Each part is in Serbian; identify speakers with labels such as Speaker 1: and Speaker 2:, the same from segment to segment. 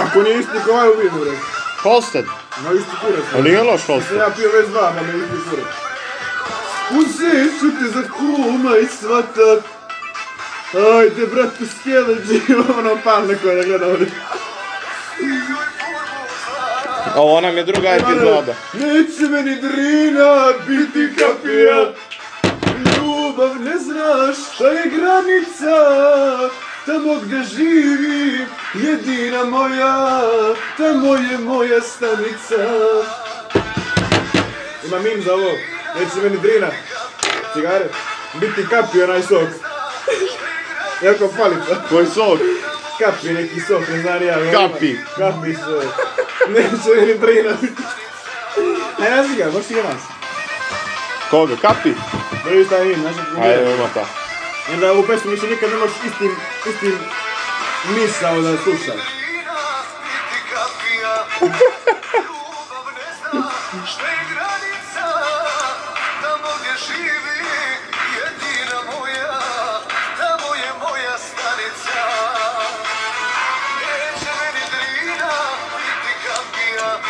Speaker 1: Ako nije isti kao ovaj u
Speaker 2: vidu, bre. Holsted. Na
Speaker 1: isti kurac.
Speaker 2: Ali je loš Holsted.
Speaker 1: Ja pio već dva, ali isti kurac. Uzet ću te za kuma i svatak. Ajde, brate, skjele dživo, ono palne koje ne gleda ovdje.
Speaker 2: Ovo nam je druga epizoda.
Speaker 1: Neće meni drina biti kapija. Ljubav ne znaš šta je granica. Tamo gdje živim, jedina moja, tamo je moja stanica. Ima mim za ovo, neće meni drina. Cigare, biti
Speaker 2: kapi
Speaker 1: onaj sok. Jako palica. Koji
Speaker 2: sok?
Speaker 1: Kapi neki sok, ne znam ja.
Speaker 2: Ono. Kapi.
Speaker 1: Kapi sok. Neće meni drina. Ne, ne znam ga, možeš ti ga nas.
Speaker 2: Koga, kapi?
Speaker 1: Prvi šta im, znaš što
Speaker 2: Ajde, ima ta.
Speaker 1: Jer da u pesmi više nikad ne možeš istim, istim misao da slušaš.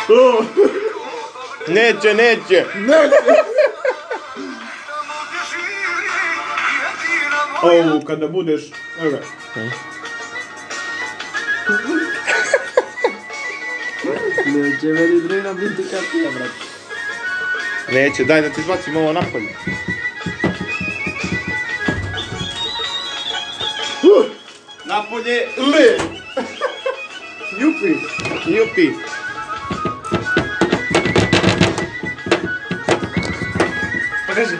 Speaker 2: Oh. Neće, neće. Neće. ovu kada budeš... Evo Neće
Speaker 1: meni drina biti kapija, brat.
Speaker 2: Neće, daj da ti izbacim ovo napolje.
Speaker 1: Napolje, le!
Speaker 2: Jupi! Jupi!
Speaker 1: Pokaži!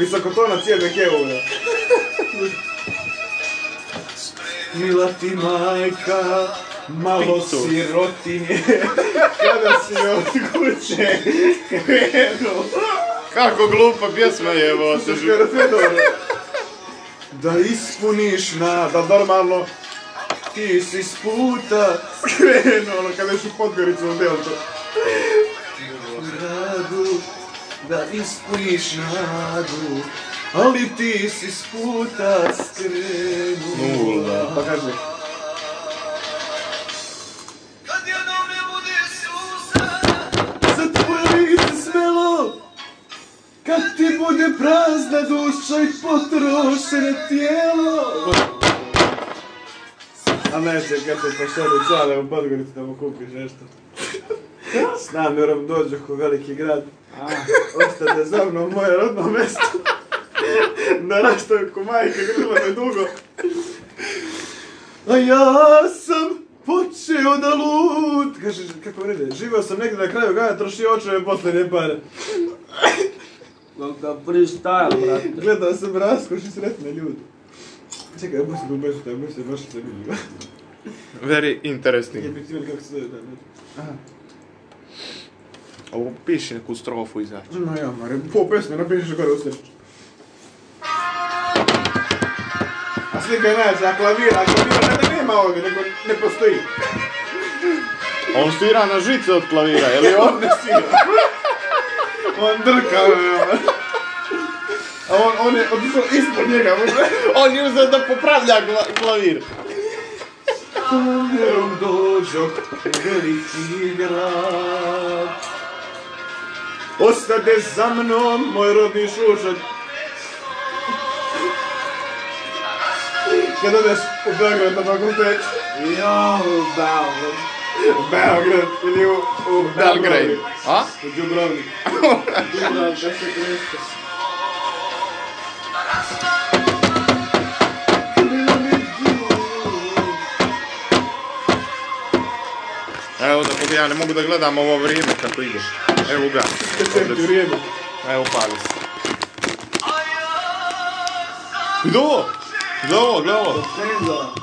Speaker 1: Visokotona cijel neke uvijek. Mila ti majka, malo sirotinje, kada si od kuće krenuo.
Speaker 2: Kako glupa pjesma je,
Speaker 1: evo, se Da ispuniš na, da normalno, ti si s puta krenuo, ono, kada ješ u Podgoricu u Deltu da ispuniš nadu, ali ti si s puta skrenula. Pa kaži Kad na ne bude sluza, za tvoje lice smelo, kad ti bude prazna duša i potrošene tijelo. A neće, kad te pošalju cale u Podgoricu da mu kupiš nešto. S namjerom dođu u veliki grad. Ostade za mnom moje rodno mjesto. Na k'o majke grilo me dugo. A ja sam počeo da lut. Kaže, kako ne živio sam negdje na kraju gaja, trošio očeve posljednje pare.
Speaker 2: Kako freestyle, brate.
Speaker 1: Gledao sam raskoš i sretne ljudi. Čekaj, baš se baš se baš se baš
Speaker 2: Very interesting.
Speaker 1: Je, bih ti kako se zove, da, Aha.
Speaker 2: Ovo piši neku strofu i znači.
Speaker 1: No ja, mare, po pesme napišeš gore usličiš. A slika je najjača, a klavira, a klavira ne nema ovdje,
Speaker 2: nego
Speaker 1: ne postoji.
Speaker 2: On svira na žice od klavira, je li on?
Speaker 1: ne svira. On drka, ono. A on, on je otišao ispod njega, ono.
Speaker 2: On je uzeo da popravlja klavir.
Speaker 1: Kumerom dođo, veliki grad ostade za mnom, moj rodni šušak. Kad odeš u Beograd na fakultet? Jo, u Beograd. U Beograd
Speaker 2: ili u,
Speaker 1: u
Speaker 2: Belgrade. A? U Djubrovnik. Djubrovnik, da se kreska. Evo da pogledam, ne mogu da gledam ovo vrijeme
Speaker 1: kako
Speaker 2: ideš. je é luga.
Speaker 1: É Odlično.
Speaker 2: U redu. Evo
Speaker 1: upali se. Gdje ovo? Gdje ovo? Gdje ovo?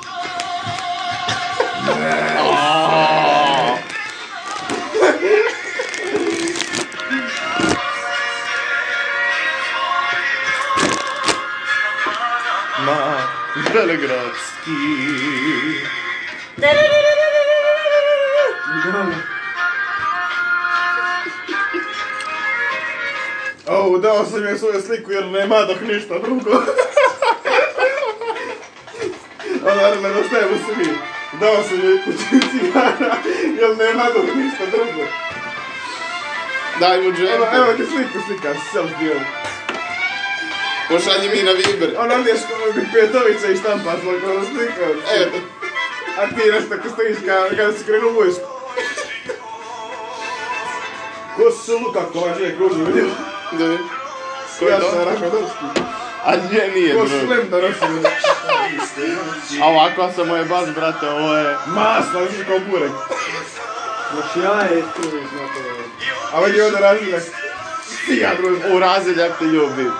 Speaker 1: Ah. Ma, Belgradski. dao sam joj svoju sliku jer nema dok ništa drugo. A naravno, da u svi. Dao sam joj kuću cigara jer nema dok ništa drugo.
Speaker 2: Daj mu džem. Evo,
Speaker 1: evo ti sliku self deal.
Speaker 2: Pošalji mi na Viber.
Speaker 1: Ona mi je petovica i štampa vas slika.
Speaker 2: Evo.
Speaker 1: A ti nešto ko stojiš kada si krenuo vojsku. Ko su luka koja nije Ko je ja sam
Speaker 2: A nije, nije Ko Ko
Speaker 1: šlem da
Speaker 2: A ovako sam moje bas, brate, ovo je...
Speaker 1: Masno, više kao burek. Znači ja je tu ono. A A je
Speaker 2: ovdje raziljak. Sija, U raziljak te ljubim.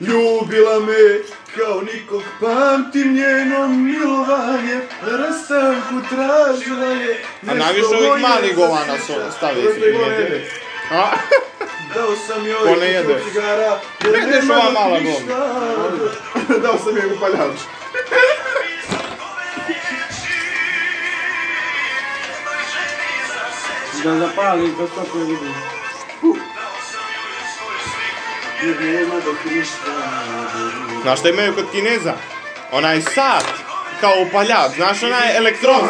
Speaker 1: Ljubila me. Kao nikog pamtim njeno milovanje, rastanku tražila je
Speaker 2: nešto A najviše ovih malih govana su stavili
Speaker 1: primijetili. A? Dao sam joj
Speaker 2: Ko ne jede? cigara, jer ne ova mala
Speaker 1: govna.
Speaker 2: Dao
Speaker 1: sam joj upaljač. Da zapali, da to vidim
Speaker 2: i nema dok ništa Znaš šta imaju kod Kineza? Onaj sat, kao upaljač, znaš onaj elektron?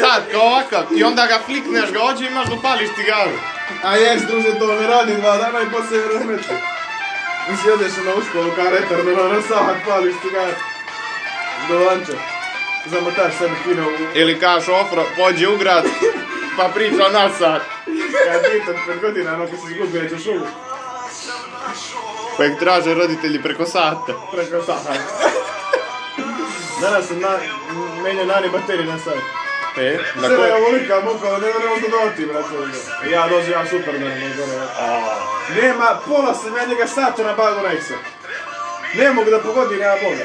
Speaker 2: Sat, kao ovakav, i onda ga flikneš ga ođe i imaš ti cigaru.
Speaker 1: A jes,
Speaker 2: druže,
Speaker 1: to ne radi dva dana i poslije vremena.
Speaker 2: I
Speaker 1: sjedeš na uškolu kao retarno, ono sat, pališ
Speaker 2: cigaru.
Speaker 1: Do
Speaker 2: lanča. Zamotaš sebi kino u... Ili kaš ofro, pođi u grad, pa priča nasad. Kad dito
Speaker 1: pet godina, ono ko se izgubi, neću šumu.
Speaker 2: Kojeg traže roditelji preko sata.
Speaker 1: Preko sata. Danas sam na, menio nani baterije na sad. E, na koje? Sve je ovolika muka, ne možemo što doti, brate. Ja dođem, ja super, ne znam. Nema, pola sam ja njega sata na bagu Nexa. Ne mogu da pogodim, nema boga.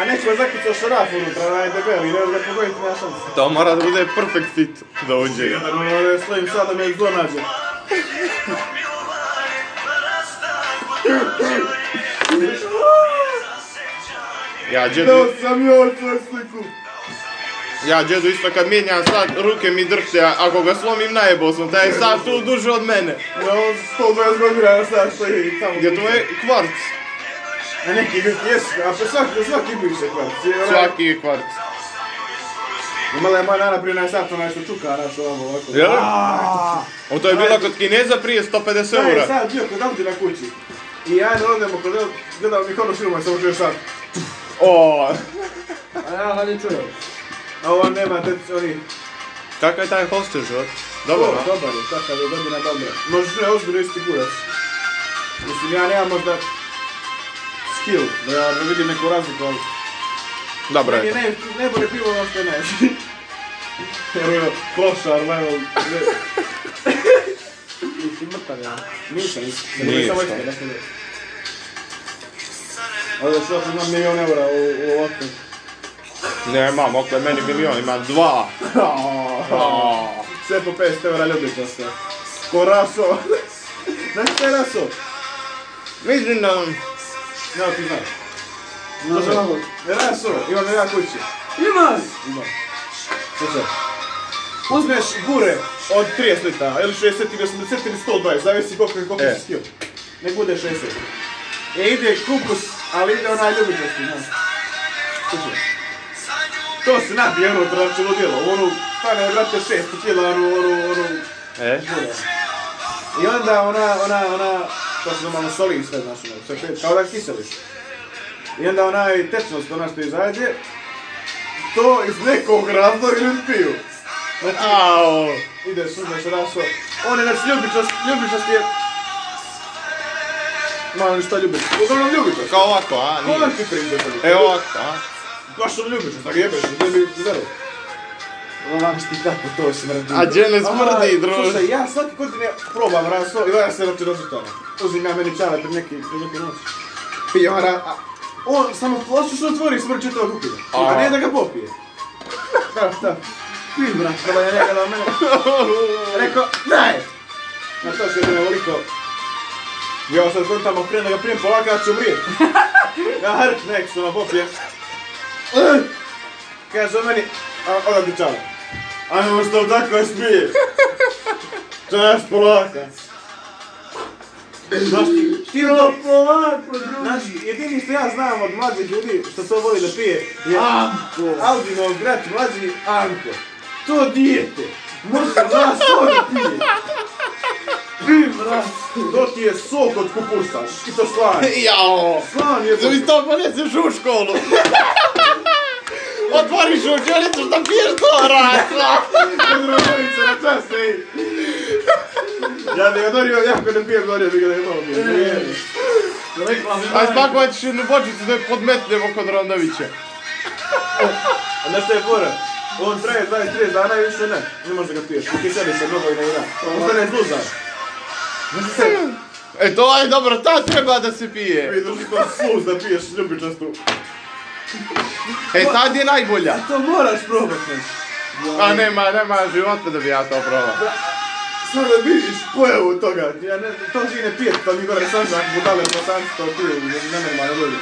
Speaker 1: A nećemo zakucao šraf unutra, onaj debeli, ne znam
Speaker 2: kako je
Speaker 1: tvoja
Speaker 2: šansa. To
Speaker 1: mora
Speaker 2: da bude perfect fit da uđe. Jedan ono da
Speaker 1: svojim sadom je zlo nađe.
Speaker 2: Ja džedu... Dao
Speaker 1: sam joj tvoju sliku.
Speaker 2: Ja džedu isto kad mijenjam sad, ruke mi drhte, a ako ga slomim najebao sam, taj je sad tu duže od mene.
Speaker 1: Ja, 120 godina ja sad
Speaker 2: stoji tamo. Gdje to je kvarc?
Speaker 1: Na neki ljud, jes, a pa svaki,
Speaker 2: svaki se kvart. Svaki je kvart.
Speaker 1: Imala je moja nana prije ona je što čuka,
Speaker 2: naš ono ovo ovako. Jel? Ovo to je bilo kod Kineza prije 150 eura. Da, je sad bio kod
Speaker 1: Amti na kući. I ja ne odemo kod Amti, gledao mi ono filma, samo čuješ sad. Oooo! A ja ga ne čujem. A ovo nema,
Speaker 2: te
Speaker 1: oni...
Speaker 2: Kakav je taj hostel život?
Speaker 1: Dobar, a? Dobar je, kakav je godina
Speaker 2: dobra.
Speaker 1: Možeš
Speaker 2: ne
Speaker 1: ozbiljno isti kurac. Mislim, ja nemam možda skill, da ja ne vidim
Speaker 2: neku
Speaker 1: razliku, ali...
Speaker 2: Dobro
Speaker 1: je. Ne, bude pivo ono što je
Speaker 2: najbolje. Jer ono, klošar, level... Nisi mrtav, ja. Nisam, nisam. Nije
Speaker 1: samo ispred, nešto ne. Ali što sam imam
Speaker 2: milion
Speaker 1: eura u, u ovakvom. Nemam, okle, meni milion, imam dva. Sve po 500 eura ljudi to sve. Ko raso. Znaš što je raso? Mislim da... Evo ti znaš. Znaš ono, ne radi se ovo, imam ja kući. Ima! Ima. Slušaj. Uzmeš gure od 30 ali ili 60 ili 80 ili 120, zavisi koliko je koliko e. si skio. Nek bude 60. E ide kukus, ali ide onaj ljubičasti. Slušaj. To se nabije ono tračilo djelo, ono, stane vrate, šest kila, ono, ono, ono... E? Gure. I onda ona, ona, ona, to se normalno soli sve, znaš, sve kao da kiseliš. I onda onaj tečnost, ona što izađe, to iz nekog razloga ljudi piju. Znači, Au. ide se raso. On je, znači,
Speaker 2: ljubičas
Speaker 1: ti je... Ma, šta ljubičas? Uglavnom
Speaker 2: Kao ovako, a? Nije. E, ovako, a?
Speaker 1: Baš tako jebeš,
Speaker 2: Onak ti kako
Speaker 1: pa to
Speaker 2: smrdi. A gdje ne smrdi, druže?
Speaker 1: Slušaj, ja svaki godine probam raso i ja se vrti rozi tome. Uzim ja meni čale pri neki, pri neki noć. Pijem ra... on samo flašu što otvori smrči to kupio. A ne da ga popije. Da, da. Pim, bra. kada je njega da mene... Rekao, daj! Na to se je ovoliko... Ja sad kod tamo krenem da ga prijem polaka, ja ću umrijet. Ja hrk nek, što ono popije. popijem. Kaže meni, a onda bi čale. Ajmo što tako smije. Čas polako. Znaš ti, ono- ti to polako, Znaš, jedini što ja znam od mlađih ljudi što to voli da pije je Anko. Audino, brat mlađi Anko. To dijete. Može vas to da pije. brat. To ti je sok od kupusa. I to slan.
Speaker 2: Jao.
Speaker 1: Slan je to.
Speaker 2: Zavis to pa ne u školu. Ono? Otvoriš uđelicu šta piješ to
Speaker 1: Ja bi
Speaker 2: ga
Speaker 1: ja ako ne
Speaker 2: pijem, dorio bi
Speaker 1: ga
Speaker 2: da jednu da je podmetnemo kod Rondovića.
Speaker 1: A On traje 23 dana i više ne. Ne može ga piješ. se mnogo i ne igra.
Speaker 2: E to je dobro, ta treba da se pije. Vidim
Speaker 1: da piješ ljubičastu.
Speaker 2: E, tad je najbolja.
Speaker 1: to moraš probat nešto.
Speaker 2: A nema, nema života da bi ja to probao. Samo da vidiš pojavu
Speaker 1: toga. Ja ne, to ti ne
Speaker 2: pijet,
Speaker 1: pa
Speaker 2: mi gore
Speaker 1: sam da budale bosanci to pije. ne nema, ne dođe.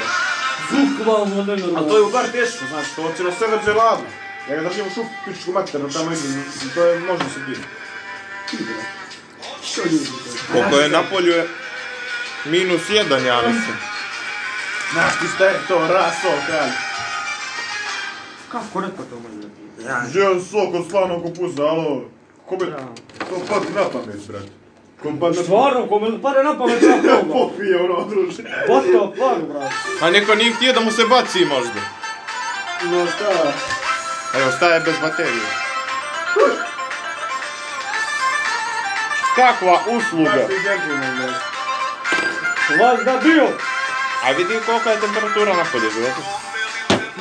Speaker 2: Bukvalno ne nema. A
Speaker 1: to je u bar teško, znaš, to će na sve vrđe Ja ga držim u šupu, pičku materinu, tamo idim, to je možda se pije.
Speaker 2: Koliko je napolju je minus jedan, ja mislim.
Speaker 1: Znaš ti šta je to raso, kralj? Kako ne pa to može biti? Ja. Želim sok od slanog kupusa, alo. Ko bi... To pad na pamet, brat. Kompa
Speaker 2: Stvarno, kome pade na pamet
Speaker 1: na koga? Popije ono, druže. What the
Speaker 2: fuck, brat? A pa neko nije htio da mu se baci možda.
Speaker 1: No šta?
Speaker 2: Pa evo, staje bez baterije. Kakva usluga?
Speaker 1: Vas da bio!
Speaker 2: A vidi kolika je temperatura na polje, zato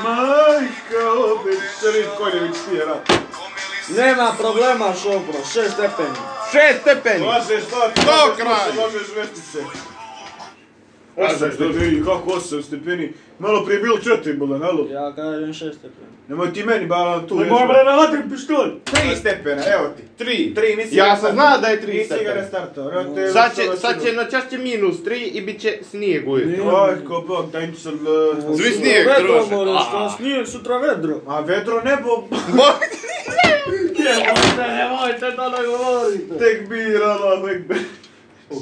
Speaker 1: Majka, opet se vidi Konjević tijera. Nema problema šopro, šest stepeni.
Speaker 2: Šest stepeni!
Speaker 1: Možeš to, to
Speaker 2: kraj! Možeš vestice. se.
Speaker 1: 8 stepeni, kako 8 stepeni? Malo prije bilo 4 bilo, nalo? Ja, kada je 6 stepeni. Nemoj ti meni bala tu. Ne moj bre, nalatim pištolj!
Speaker 2: 3 stepena, evo ti. 3. 3, nisi ja sam znao da je
Speaker 1: 3
Speaker 2: stepena. Nisi ga restartao. No. Te, sad će, sad će na čašće minus 3 i bit će snijeg ujutro.
Speaker 1: Oj, ko bok, daj mi se...
Speaker 2: Zvi snijeg,
Speaker 1: druže. Vedro, moraš, snijeg sutra vedro. A vedro nebo... Moj ti nije! Nemojte, nemojte to da govorite. Tek bi, rala, no, tek bi. Oh.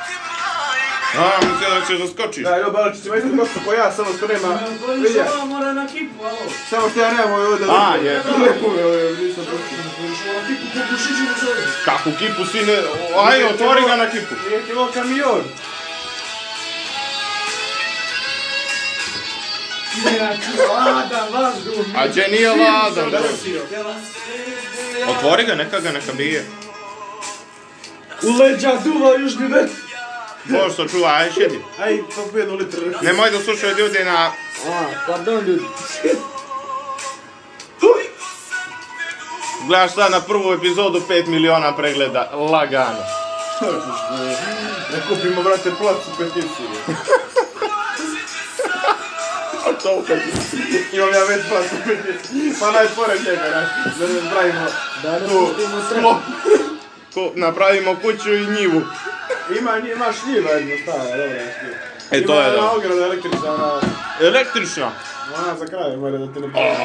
Speaker 2: A, mislim da će zaskočiti.
Speaker 1: Da, jo, Balčić, ima izgled možda po ja, samo što nema... Vidja. Ovo mora na kipu, alo. Samo što ja nemam
Speaker 2: ovdje da...
Speaker 1: A,
Speaker 2: je.
Speaker 1: Lepo je,
Speaker 2: ovdje, nisam Kako kipu, sine? Ajde, otvori ga na kipu.
Speaker 1: Nije ti ovo kamion. Lada, vazduh. A
Speaker 2: gdje nije lada,
Speaker 1: bro?
Speaker 2: Otvori ga, neka ga, neka bije. U leđa duva južni vetar. Bož se čuva, aj šedi.
Speaker 1: Pa aj, to bi jednu litru.
Speaker 2: Nemoj da slušaju ljudi na...
Speaker 1: A,
Speaker 2: pardon
Speaker 1: ljudi.
Speaker 2: Gledaš sad na prvu epizodu 5 miliona pregleda, lagano.
Speaker 1: Ne kupimo, brate, placu peticiju. A to kad imam ja već placu peticiju. Pa najpored njega, znaš, da ne
Speaker 2: pravimo tu sklop. Napravimo kuću i njivu.
Speaker 1: Ima, ima
Speaker 2: šljiva
Speaker 1: jedna stara, dobra je šljiva.
Speaker 2: E, to ima
Speaker 1: je... Ima ograda električna, ona... Električna? Ona za kraj, mora da ti ne pojede.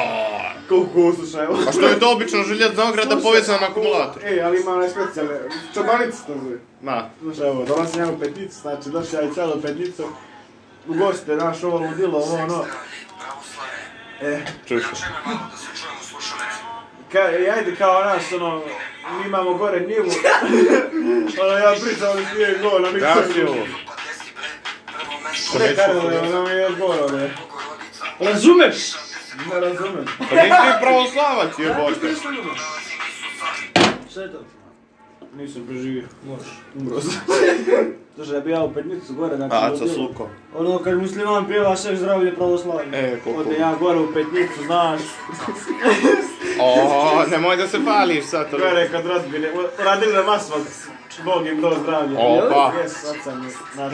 Speaker 1: Koliko uslušaj, evo. A
Speaker 2: što je to obično za ograda povezana na akumulator?
Speaker 1: Ej, ali ima onaj specijalne, čobanica to zove.
Speaker 2: Ma.
Speaker 1: Znaš, evo, dolazi njemu peticu, znači došao ja i cijelo peticu. U goste, znaš, ovo ludilo, ovo ono. E. Čuš. Ja čeme malo da se čujemo slušalicu. Kaj, e, ajde kao nas, ono, mi imamo gore njivu. ono, ja pričam ali smije gol, a mi
Speaker 2: Da,
Speaker 1: si ovo. Ne, Karlo, ono mi je gol, ono
Speaker 2: Razumeš?
Speaker 1: Ne
Speaker 2: razumem. Pa nisi ti pravoslavac, jebote.
Speaker 1: Šta je to? Nisam preživio. Možeš.
Speaker 2: Umro
Speaker 1: sam. Slušaj, ja bi ja u petnicu gore
Speaker 2: znači... A, sa sluko.
Speaker 1: Ono, kad musliman pjeva sve zdravlje pravoslavlje.
Speaker 2: E, koliko. Ode
Speaker 1: ja gore u petnicu, znaš.
Speaker 2: O, nemoj da se pališ sad to.
Speaker 1: Gore kod rodbine, radili nam asfalt. Bog
Speaker 2: im do zdravlja. Opa.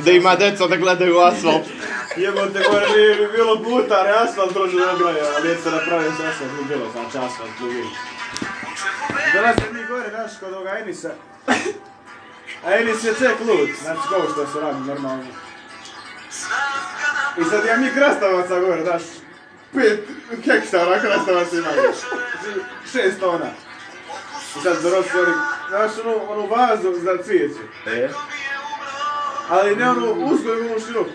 Speaker 2: Da ima deco da gledaju asfalt.
Speaker 1: te gore nije bi bilo puta, asfalt druže ne broja. Ali djeca se napravio se asfalt, nije bilo, znači asfalt drugi. Danas je mi gore naš kod ovoga Enisa. A Enis je cek lud, znači kao što se radi normalno. I sad ja mi krastavaca gore, daš, pet keksa onako se imaju. Šest tona. I sad donosi oni, znaš ono, ono vazu za cvijeće. E? Ali ne ono uzgoj ono u široku.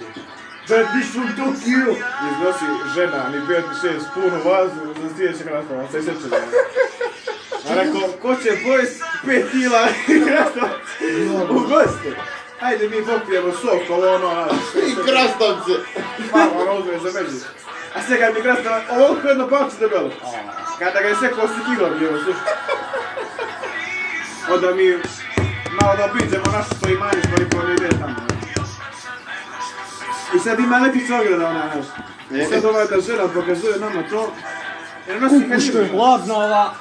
Speaker 1: Da ti su to kilo. Iznosi žena, ni pet, šest, puno vazu za cvijeće krastavaca se seče A rekao, ko će pojest pet kila krastavaca u goste? Ajde mi popijemo sok, ovo ono, ali...
Speaker 2: I krastavce!
Speaker 1: Malo, ono uzme za među. A sve kad mi krasta ovoliko jedno papcu debelo. Kada ga je sve kosti kilo bio, slušaj. Onda mi malo da obiđemo naše svoje imanje koliko ne ide tamo. I sad ima lepih ograda ona naš. I sad ova da žena pokazuje nama to. Jer nosi kad je... je hladna
Speaker 2: ova.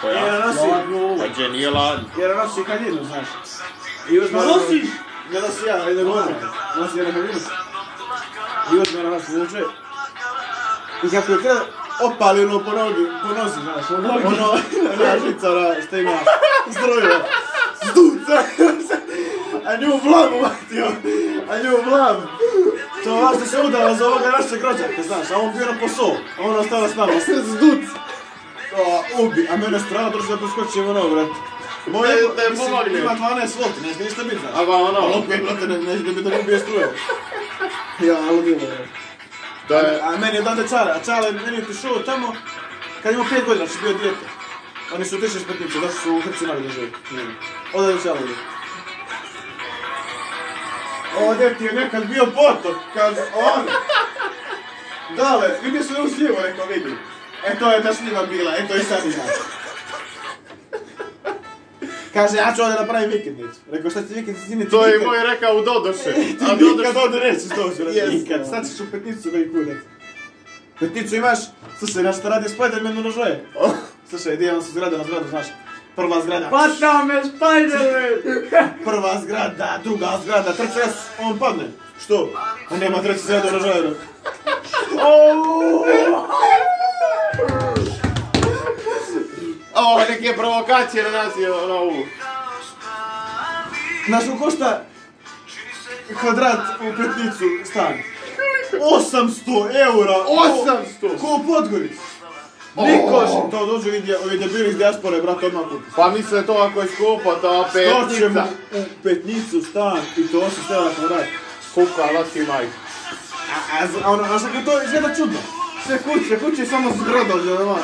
Speaker 1: Koja? Jer nosi... Pađe nije ladno. Jer nosi
Speaker 2: kad je, znaš.
Speaker 1: I uzme... Nosiš? Ne nosi ja, ajde
Speaker 2: gledaj. Nosi jedan kad je.
Speaker 1: I uzme na nas vuče. I kako je krenuo, opali ono po nogi, po nozi, znaš, ono, ono, što ima zduca, a nju vlam uvatio, a nju vlam. To se udala za ovoga našeg rođaka, znaš, a on bio na posol, a ona ostala s nama, zduc. To, ubi, a mene strano drži da ono, Moje, da ono. je Ima 12 ne ništa biti, znaš.
Speaker 2: A ba, ono,
Speaker 1: neće da bi ono, ne ono, Ja, ono, to je... A meni odande Cara, a Cara meni je prišao tamo kad imao 5 godina, što bio dijete. Oni su otišli s petnice, došli su u Hrcinari da žive. Odade Cara je. Ovdje ti je nekad bio potok, kad on... Dale, vidio su u slivu, neko vidi. E to je ta šljiva bila, e to i sad ima. Kaže, ja ću ovdje napravim vikendicu. Rekao, šta ti vikendicu siniti?
Speaker 2: To je moj rekao
Speaker 1: u
Speaker 2: Dodoše.
Speaker 1: A Dodoše... Nikad ovdje reći što ću Nikad. Sad ćeš u petnicu ih kudat. Petnicu imaš, slušaj, što radi Spider-Man u nožoje. Slušaj, gdje su zgrade na zgradu, znaš. Prva zgrada.
Speaker 2: Pa tam je Spider-Man!
Speaker 1: Prva zgrada, druga zgrada, treća, on padne. Što? On nema treća zgrada u nožoje. Oooo!
Speaker 2: Ovo, neke provokacije
Speaker 1: na nas je na ovu. Znaš u košta kvadrat u petnicu stan? 800 eura!
Speaker 2: 800!
Speaker 1: Ko u Podgorici! Nikoš! Oh. To dođu vidi, ovi debili iz diaspore, brate, odmah kupi.
Speaker 2: Pa misle to ako je skupo, ta petnica. Što će mu
Speaker 1: u petnicu stan i to 800 eura kvadrat?
Speaker 2: Kuka, lati majka.
Speaker 1: A, a, a ono, znaš kako to izgleda čudno? Sve kuće, kuće samo zgrada, žele van.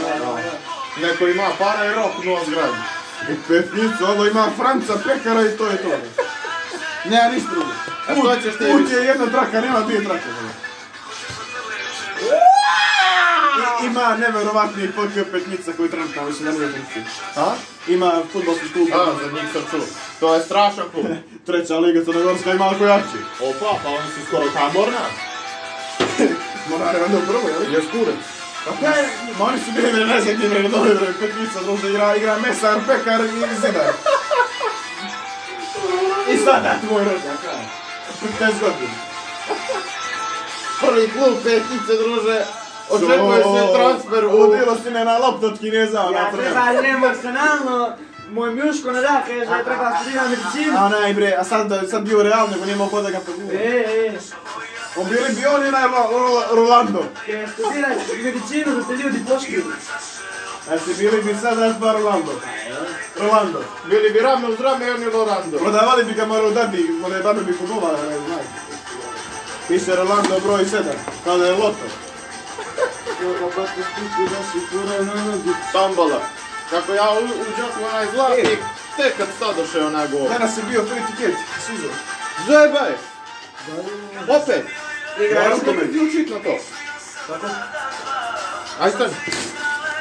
Speaker 1: Neko ima para i rok nova zgradu. Petnicu, ono ima Franca pekara i to je to. Nema ništa drugo. A što ćeš ti? Put je jedna traka, nema dvije trake. ima neverovatni FK petnica koji trenutno više ne može A? Ima futbolski klub. A,
Speaker 2: za njih sam čuo. To je strašan klub.
Speaker 1: Treća liga Crnogorska ima malo jači.
Speaker 2: Opa, pa
Speaker 1: oni su
Speaker 2: skoro
Speaker 1: tamorna. Moram
Speaker 2: da u prvoj,
Speaker 1: jel? Jes, ne, ma oni su bili
Speaker 2: ne znam gdje mene dole, kod Vico igra, igra mesar, pekar
Speaker 1: i zidar. I sada tvoj rođak, kaj? 15 godina. Prvi klub petice,
Speaker 2: druže, očekuje
Speaker 1: se
Speaker 2: transfer
Speaker 1: u... Udilo si ne na loptotki, ne znam, na prva. Ja se idem Arsenalno, moj muško ne da, kaže da je treba studirati medicinu. A ne, bre, a sad, sad bio realno, nego nije mogo da ga pogledati. E, e bili bi oni na Rolando. Jer studiraj medicinu da se ljudi poškiju. Znači bili bi sad nas bar Rolando. Rolando. Bili bi rame uz rame i oni Rolando. Prodavali bi ga marodadi, je dame bi kupovala, ne znam. Piše Rolando broj 7, kada je loto.
Speaker 2: Bambola. Kako ja uđak u onaj zlatnik, e. tek kad sadoše onaj gol.
Speaker 1: Danas je bio free ticket, suzo.
Speaker 2: Zajebaj! Opet!
Speaker 1: Moram to ti učit na to. Tako?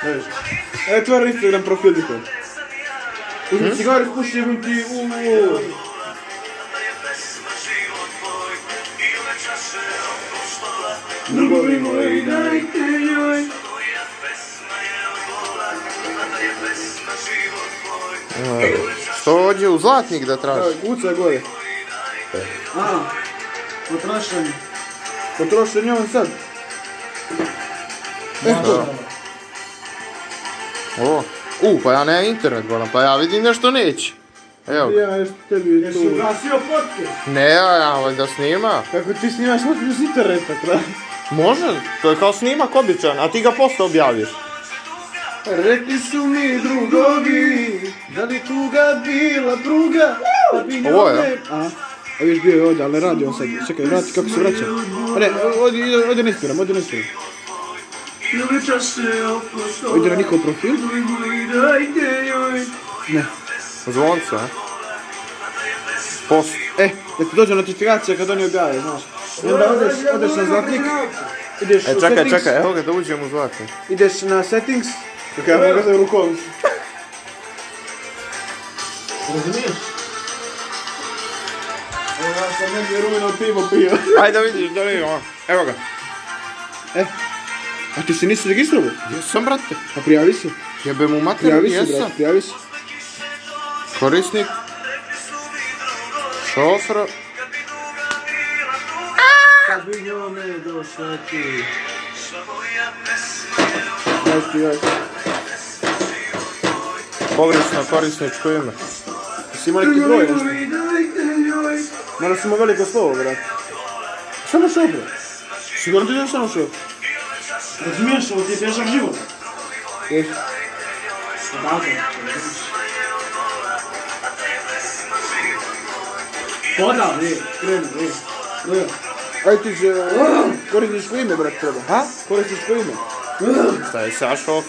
Speaker 1: E, Instagram profil i to. Mhm. Uzmi cigari, i
Speaker 2: ti u... Što ođe u zlatnik da traži?
Speaker 1: Guca gore. Aha, e. potrašanje. Potroši se njom sad.
Speaker 2: Eto. O, u, pa ja ne internet volim, pa ja vidim nešto neće. Evo.
Speaker 1: Ja,
Speaker 2: nešto tebi
Speaker 1: je tu.
Speaker 2: Jesi ugasio podcast? Ne, ja, valjda snima.
Speaker 1: Kako ti snimaš podcast
Speaker 2: iz interneta,
Speaker 1: kraj?
Speaker 2: Može, to je kao snimak običan, a ti ga posto objaviš.
Speaker 1: Rekli su mi drugovi, da li tuga bila druga,
Speaker 2: da bi njome... Ovo je,
Speaker 1: a viš bio je ovdje, ali ne radi on sad. Čekaj, vrati kako se vraća. Pa ne, ovdje, ovdje ne spiram, ovdje ne spiram. Ovdje na njihov profil. Ne.
Speaker 2: Zvonca, eh? Post.
Speaker 1: E, da ti dođe notifikacija kad oni objave, znaš. I onda odeš, odeš na zlatnik,
Speaker 2: ideš e, čekaj, u settings. Čekaj, čekaj, evo ga da uđem u zlatnik.
Speaker 1: Ideš na settings. Čekaj, ja mogu u rukom. Razumiješ?
Speaker 2: sam negdje rujno pivo pio. Ajde
Speaker 1: da vidiš, da vidimo.
Speaker 2: Ono. Evo ga.
Speaker 1: E. A ti se nisi registrovao? Jesam, brate. A pa prijavi se. Jebe mu mater, prijavi jesam. Prijavi se, brate,
Speaker 2: prijavi se. Korisnik. Šofra.
Speaker 1: Kad bi
Speaker 2: njome došla
Speaker 1: ti.
Speaker 2: Pogrešno korisničko ime. Jesi
Speaker 1: imao neki broj Non lo stiamo male questa opera. Sono sopra. Sicuramente io sono sopra. Ma ti messo, ti piace il giro? Sì. Foda, vedi, prendo, vedi, prendo. Aj ti že koristiš svoje ime,
Speaker 2: brat, treba, ha? Koristiš svoje ime. Šta je Sašo?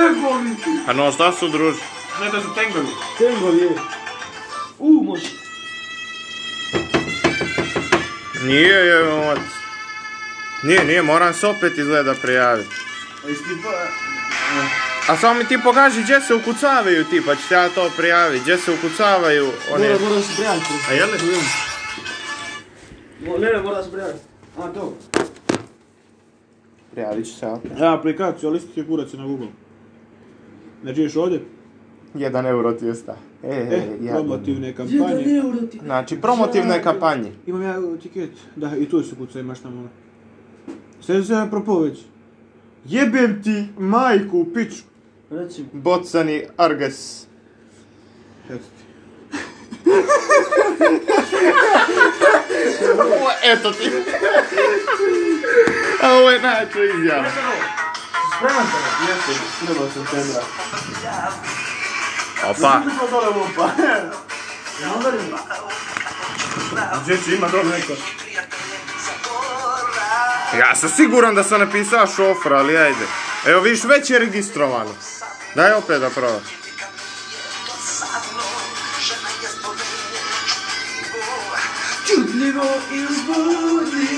Speaker 2: Tengovi! A no, šta su druž?
Speaker 1: Ne, da su tengovi.
Speaker 2: Tengovi je. U, može. Nije je moć. Nije, nije, moram se opet izgleda prijaviti. A isti pa... A samo mi ti pokaži gdje se ukucavaju ti, pa ću ja to prijaviti. Gdje se ukucavaju one...
Speaker 1: Moram, moram se prijaviti. A
Speaker 2: jel' li? Ne, ne, moram se
Speaker 1: prijaviti. A, to. Prijavit ću se ja. Ja, aplikaciju, ali isti će kurac na Google. Znači još ovdje
Speaker 2: jedan euro tjesta.
Speaker 1: E, e, ja. promotivne kampanje. Jedan euro
Speaker 2: tjesta. Znači, promotivne kampanje.
Speaker 1: Imam ja tiket. Da, i tu se kuca imaš tamo. Sve ono. se ja propoveć. Jebem ti majku u piču.
Speaker 2: Reci. Bocani Arges. Eto ti. Eto ti. Ovo je najjača izjava. Spreman sam?
Speaker 1: Jesi,
Speaker 2: spreman od
Speaker 1: septembra.
Speaker 2: Opa! Zašto pa dole lupa? Ne udarim.
Speaker 1: Dječi, ima
Speaker 2: dole
Speaker 1: neko.
Speaker 2: Ja sam siguran da sam napisao šofra, ali ajde. Evo viš, već je registrovano. Daj opet da proba. Čudljivo i uzbudljivo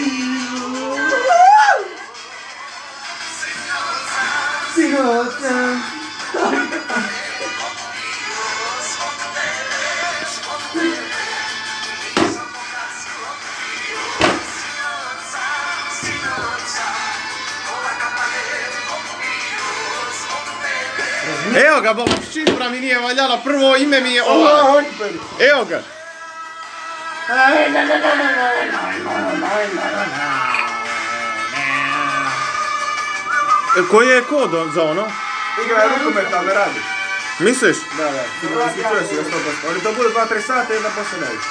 Speaker 2: Evo ga, bom, šifra mi nije valjala, prvo ime mi je ova. Evo ga. E, koji je kod za ono?
Speaker 1: Igra je rukometa, ne radi.
Speaker 2: Misliš?
Speaker 1: Da, da. Isključio si ga 100%. Ali to bude 2-3 sata i onda poslije neće.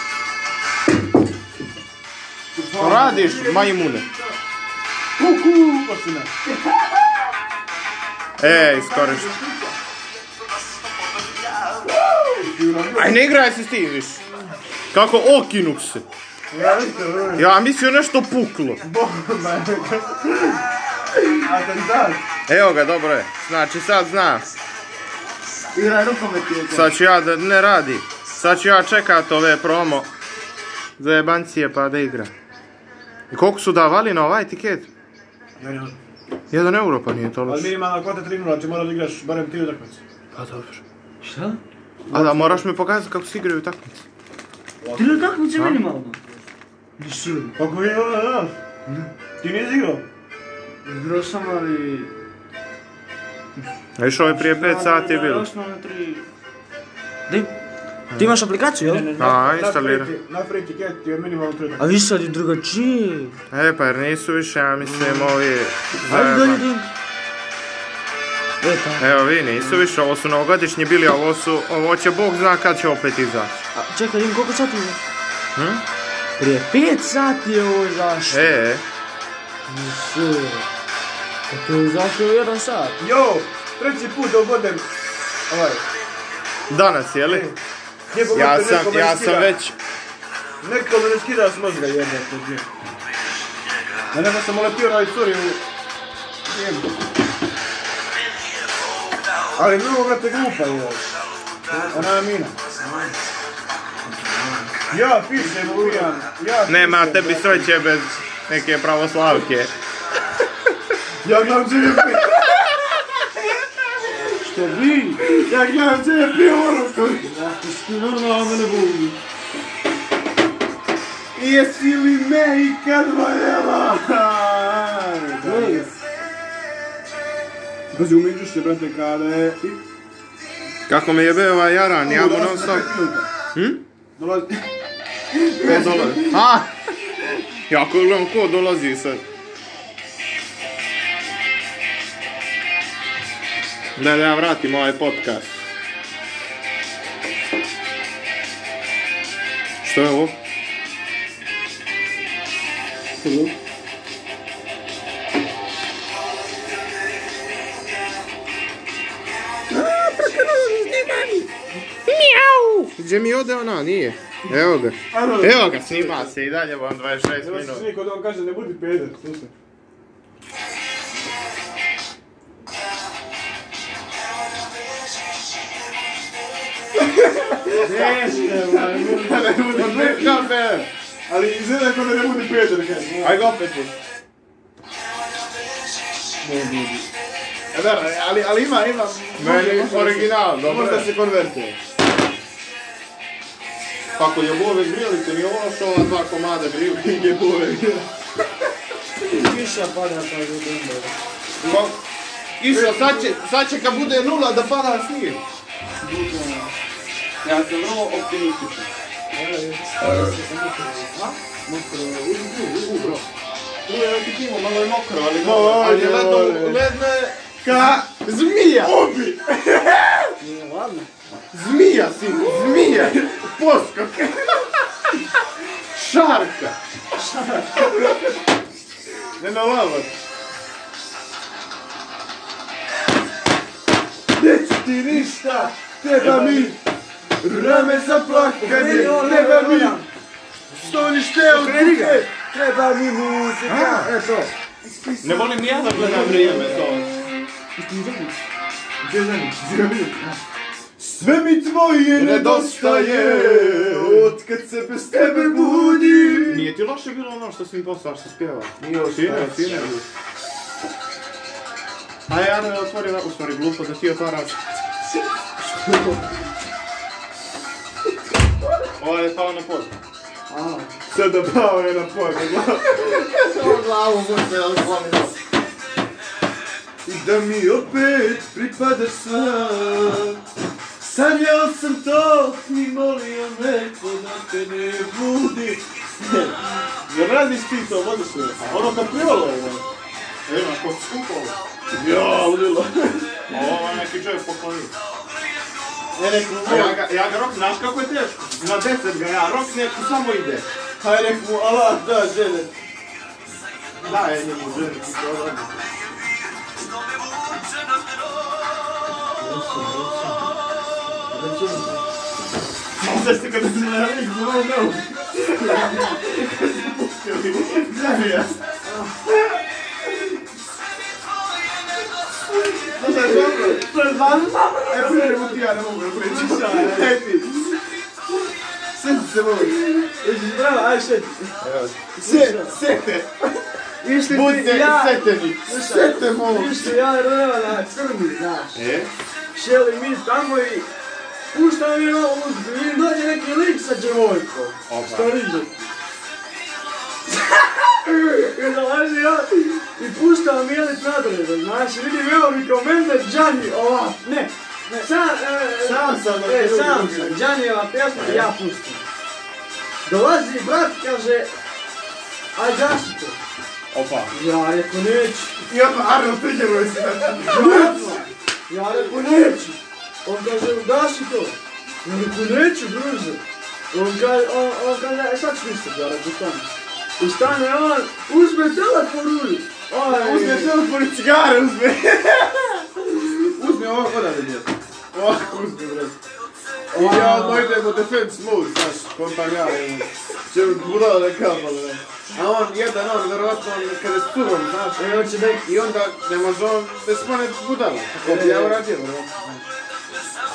Speaker 1: Radiš, majmune. Kuku, osina.
Speaker 2: E, iskoriš. Aj, ne igraj se viš. Kako okinuk se. Ja mislio nešto puklo. Evo ga, dobro
Speaker 1: je.
Speaker 2: Znači sad zna. Igra rukomet Sad ću ja da ne radi. Sad ću ja čekat ove promo za jebancije pa da igra. I koliko su davali na ovaj tiket? Jedan euro pa nije to loš.
Speaker 1: Ali minimalna kvota 3-0, ti moraš da igraš barem ti utakmicu. Pa dobro. Šta?
Speaker 2: A da, moraš mi pokazati kako se igraju utakmice.
Speaker 1: Tri utakmice minimalno? Nisu. Pa koji je, da, da. Ti nisi igrao?
Speaker 2: Igrao sam, ali... A išao je prije 5 sati bilo?
Speaker 1: Da, Ti imaš aplikaciju, jel? Da, instalira. Na
Speaker 2: free
Speaker 1: je minimalno 3 A vi sad i drugačiji.
Speaker 2: E, pa jer nisu više, ja mislim, mm. ovi...
Speaker 1: Ajde, dođi dođi. E, pa.
Speaker 2: Evo vi nisu više, ovo su novogodišnji bili, a ovo su, ovo će Bog zna kad će opet izaći. A
Speaker 1: čekaj, im koliko sati je? Hm? Prije 5 sati je ovo izašlo.
Speaker 2: E, e.
Speaker 1: Više. Pa to je zašto jedan sat. Jo, treći put obodem. Ovaj.
Speaker 2: Danas, jeli? E. ja sam, ja sam već...
Speaker 1: Neko me ne skida s mozga jedna, to je. Ne nema sam ulepio na istoriju. Jem. Ali mnogo, brate, glupa u ovo. Ona je mina. Ja pišem,
Speaker 2: u Ja pišem, Nema, tebi sreće bez é que é pravoslavo, que é.
Speaker 1: Jak nam ciebie Sztebi! Jak nam ciebie piorą, kurwa! Kurwa, mamy bólu. E esse filme Mexican é Varela! Pazi, umičuš brate, kada je...
Speaker 2: Kako me jebe ovaj jaran, ja mu non stop... Hm? Dolazi... Ko dolazi? Ha! Ja gledam ko dolazi sad. Da, da ja vratim ovaj podcast. Što je ovo?
Speaker 1: Hello.
Speaker 2: Mjau! Gdje mi ode ona, nije? Evo ga. Evo ga, snima se i dalje, vam 26 minuta.
Speaker 1: Evo se svi kod on kaže, ne budi peder, slušaj. Nešte, man. Ne budi Ali izgleda kao da ne budi peder, kaj.
Speaker 2: Ajde opet.
Speaker 1: Ne budi. E,
Speaker 2: da, ali, ali ima, ima.
Speaker 1: Meni original, dobro. Možda
Speaker 2: se konvertuje.
Speaker 1: Kako pa je bove to mi ono dva komada grilicu je bove Kiša pada pa je dobro.
Speaker 2: Pa, Kiša, sad će, sad će kad bude nula da pada snijeg.
Speaker 1: Ja
Speaker 2: sam
Speaker 1: vrlo optimističan. Mokro, ubro. Tu je neki timo, malo je mokro, ali, ali ledno, ledno
Speaker 2: ka zmija. Ubi! Nije, ladno. Zmija,
Speaker 1: sin,
Speaker 2: zmija! Poço! Шарка! Не налава!
Speaker 1: Neću ti ništa, teba a Rame za plakanje, teba mi! Stoniš te od ruke, treba mi
Speaker 2: muzika! Eto! Ne volim ja
Speaker 1: da gledam
Speaker 2: vrijeme to. I ti zanim? Gdje zanim?
Speaker 1: Gdje zanim? Sve mi tvoje nedostaje, od kad se bez tebe budim.
Speaker 2: Nije ti loše bilo ono što si mi poslao što spjeva? Nije
Speaker 1: loše. Fine, fine.
Speaker 2: A ja ne otvorim, u stvari glupo da ti otvaraš. Ovo je pao na pod.
Speaker 1: Sada pao je na pod. Ovo glavu se odlomila. I da mi opet pripadaš sam. Sanjao sam to i molio neko da te ne budi. Jer radiš ti to, vodiš se. Ono kad privalo
Speaker 2: je ovo.
Speaker 1: E, ima, ko skupo
Speaker 2: Ja,
Speaker 1: ulilo. Ovo je neki
Speaker 2: čovjek poklonio. E, nek Ja ga, ja rok,
Speaker 1: znaš
Speaker 2: kako je
Speaker 1: teško? Na deset
Speaker 2: ga ja rok, neku samo ide.
Speaker 1: Hajde, nek mu, ala, da, žene. Da, je njemu žene, ti se Също като се навалих, много много. Вземи аз. През вас? Е, примерно ти, я не мога да пречи сега.
Speaker 2: Е, ти.
Speaker 1: Сети се, мога. Е, ще здраве, ай, ще. Се, сете. Вижте, Будьте, сете ми. Сете, мога. Вижте, я
Speaker 2: не знам, да, скръмни, знаеш. Е? Ще ли ми, там и...
Speaker 1: pušta mi malo muzika i dođe neki lik sa djevojkom. Opa. Šta I dolazi ja i pušta mi jelit nadreza, znaš, vidim evo mi kao mene Džani, ova, ne, ne, sam, e, sam sam, e, e sam sam, Džanijeva pjesma, e. ja pustim. Dolazi brat, kaže, a zašto?
Speaker 2: Opa.
Speaker 1: Ja reko neću. I odmah Arno priđemo se. Ja reko neću. On kaže, ugasi to. Ja rekao, neću, druže. On kaže, on, on kaže, e sad ću se zaradi, stani. I stane on, uzme telefon u ruju. Uzme telefon i cigare, uzme. uzme ovo, kod da nije. Ovako uzme, brez. I ja odmah idem u defense mode, znaš, kontakt ja, će mi kapa, kamale. A ah, on, jedan on, vjerovatno, kada je s turom, znaš, i on će onda ne može on, bez mene budala. Kako bi ja uradio, vjerovatno.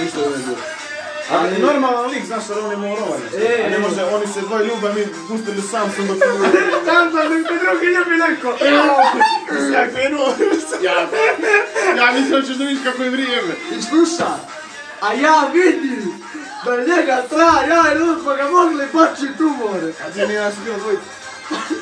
Speaker 1: Ništa ne bude. Ali normalan lik, znaš što on je morao E, ne može, oni se dvoje ljube, mi pustili sam sam do toga. Sam sam, mi te drugi ljubi neko. E, ja krenuo. Ja, ja nisam ćeš da vidiš kako je vrijeme. I slušaj, a ja vidim da njega traja, ja i Lud ga mogli bačiti u more. A ti nije nas bilo dvojica.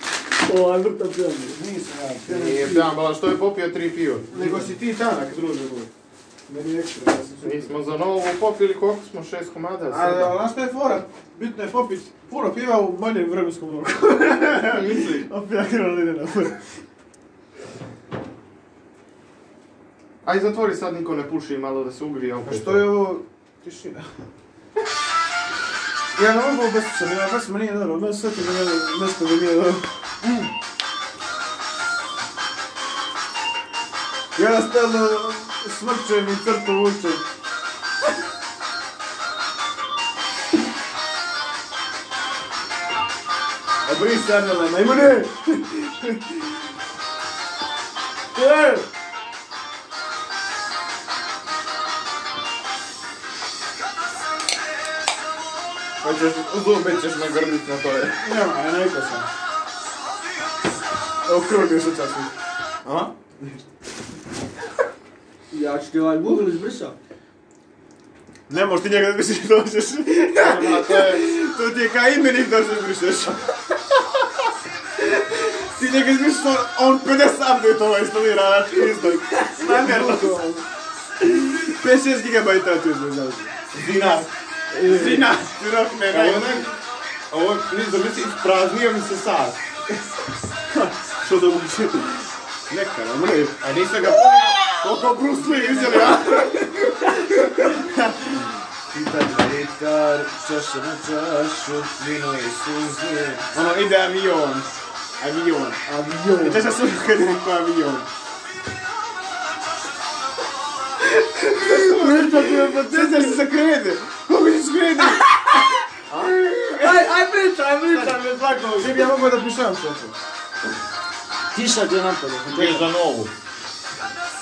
Speaker 1: O, vrta pijani. Nisam ja. Nije pijan, bala što je popio tri pivo? Nego si ti tanak, druže moj. Meni ekstra, ja Mi smo za novo popili koliko smo, šest komada? Ali ona što je fora, bitno je popit puno piva u manjem vremenskom roku. Misli? Opijak ne lide na fora. Aj zatvori sad, niko ne puši malo da se ugrije opet. A što je ovo tišina? Ja ne mogu obesiti, ja baš mi nije dobro, meni sve ti nije dobro, mjesto mi nije dobro. Mm. Я стана смърчен и църтолучен. Абри станала, наймане! Е! Хочеш, зубичеш на гърлите на той. Няма, е най-късно. Округлиш участник. А? Ja ću ti ovaj Google izbrisao. Ne možeš ti njega da misliš şey da hoćeš. to, je, to ti je kao imenik da se izbrišeš. ti njega izbrišao, on 50 update-ova instalira, znači izdoj. Namjerno. 56 GB ti uzme, znači. Zina. Zina. Zina, ne, ne. Ovo, ne zamisli, ispraznio mi se sad. Što da bude? Neka, ne mreš. A nisam ga punio. Koliko Bruce Lee izjavlja? Pitan vjetar, čaša na čašu, plinuje suze. Ono, ide avion. Avion. Avion. I čaša suze kada je neko avion. Vrta ti me potezar se zakrede. Kako se zakrede? Aj, aj priča, aj priča, mi je zlako. Ja mogu da pišem što to. Tiša ti je napad. Ti je za novu.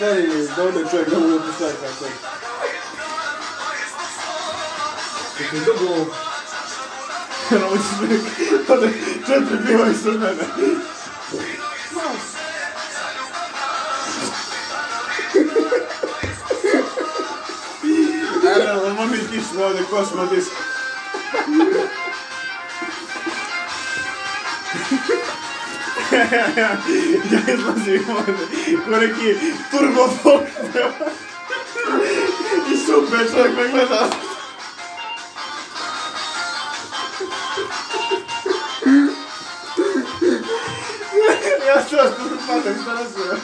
Speaker 1: That don't let Drake go with the sex right quick. Because the ball. I know what you think. But Drake could I don't know, I'm gonna make you smell the cross my disc. Я изложив кораки турбофон. И супер, човек ме гледа. Я се още западам, ще разбира.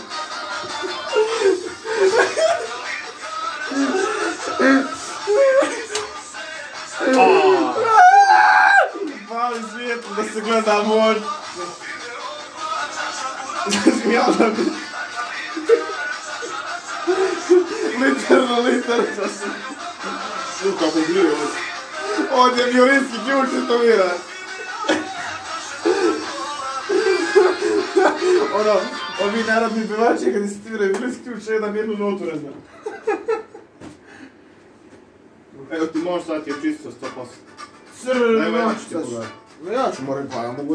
Speaker 1: Пали свието да се гледа, може. da onda... Literno, literno se... Suka, poblio ono. On je violinski ključ četovira! ono, ovi narodni pevači kad istiviraju violinski jedan jednu notu razna. Evo ti je čisto 100%. Crno, ja ću pa ja mogu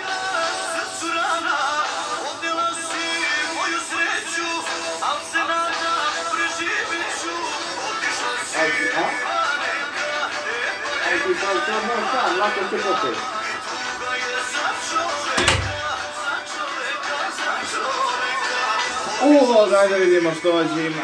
Speaker 1: și pote. daj da vidimo što ovdje ima.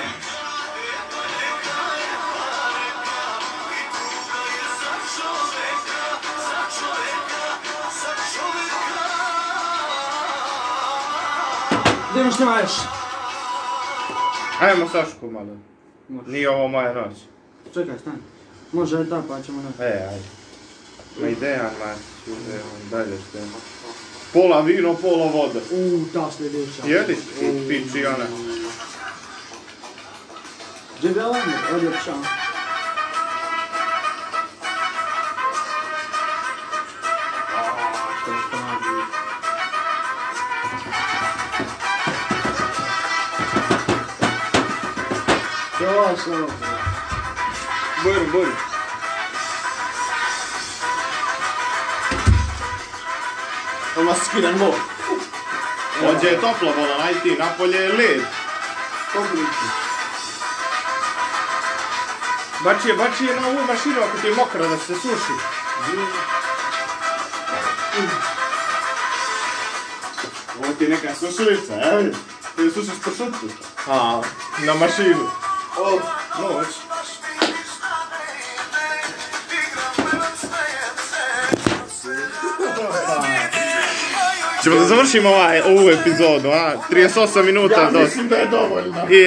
Speaker 1: što Ajmo Sašku malo. Nije ovo moja noć. Čekaj, stani. Може і так, бачимо. да. E, ajde. Ma ideja nas, evo, dalje što ima. Pola vino, pola voda. U, ta sljedeća. Je li? U, piči ona. Džebela mi, odljepša. Ovo, ovo, ovo. Buyurun buyurun. Odmah skidam gol. Ovdje je toplo volan, aj ti, napolje je led. Oblično. Bači je, bači je na ovu mašinu ako ti je mokra da se suši. Ovo ti je neka sušilica, evo. Ti je sušiš po šutku. A, na mašinu. O, noć. Ćemo da završimo ovaj, ovu epizodu, a? 38 minuta. Ja mislim da je dovoljno. Yeah.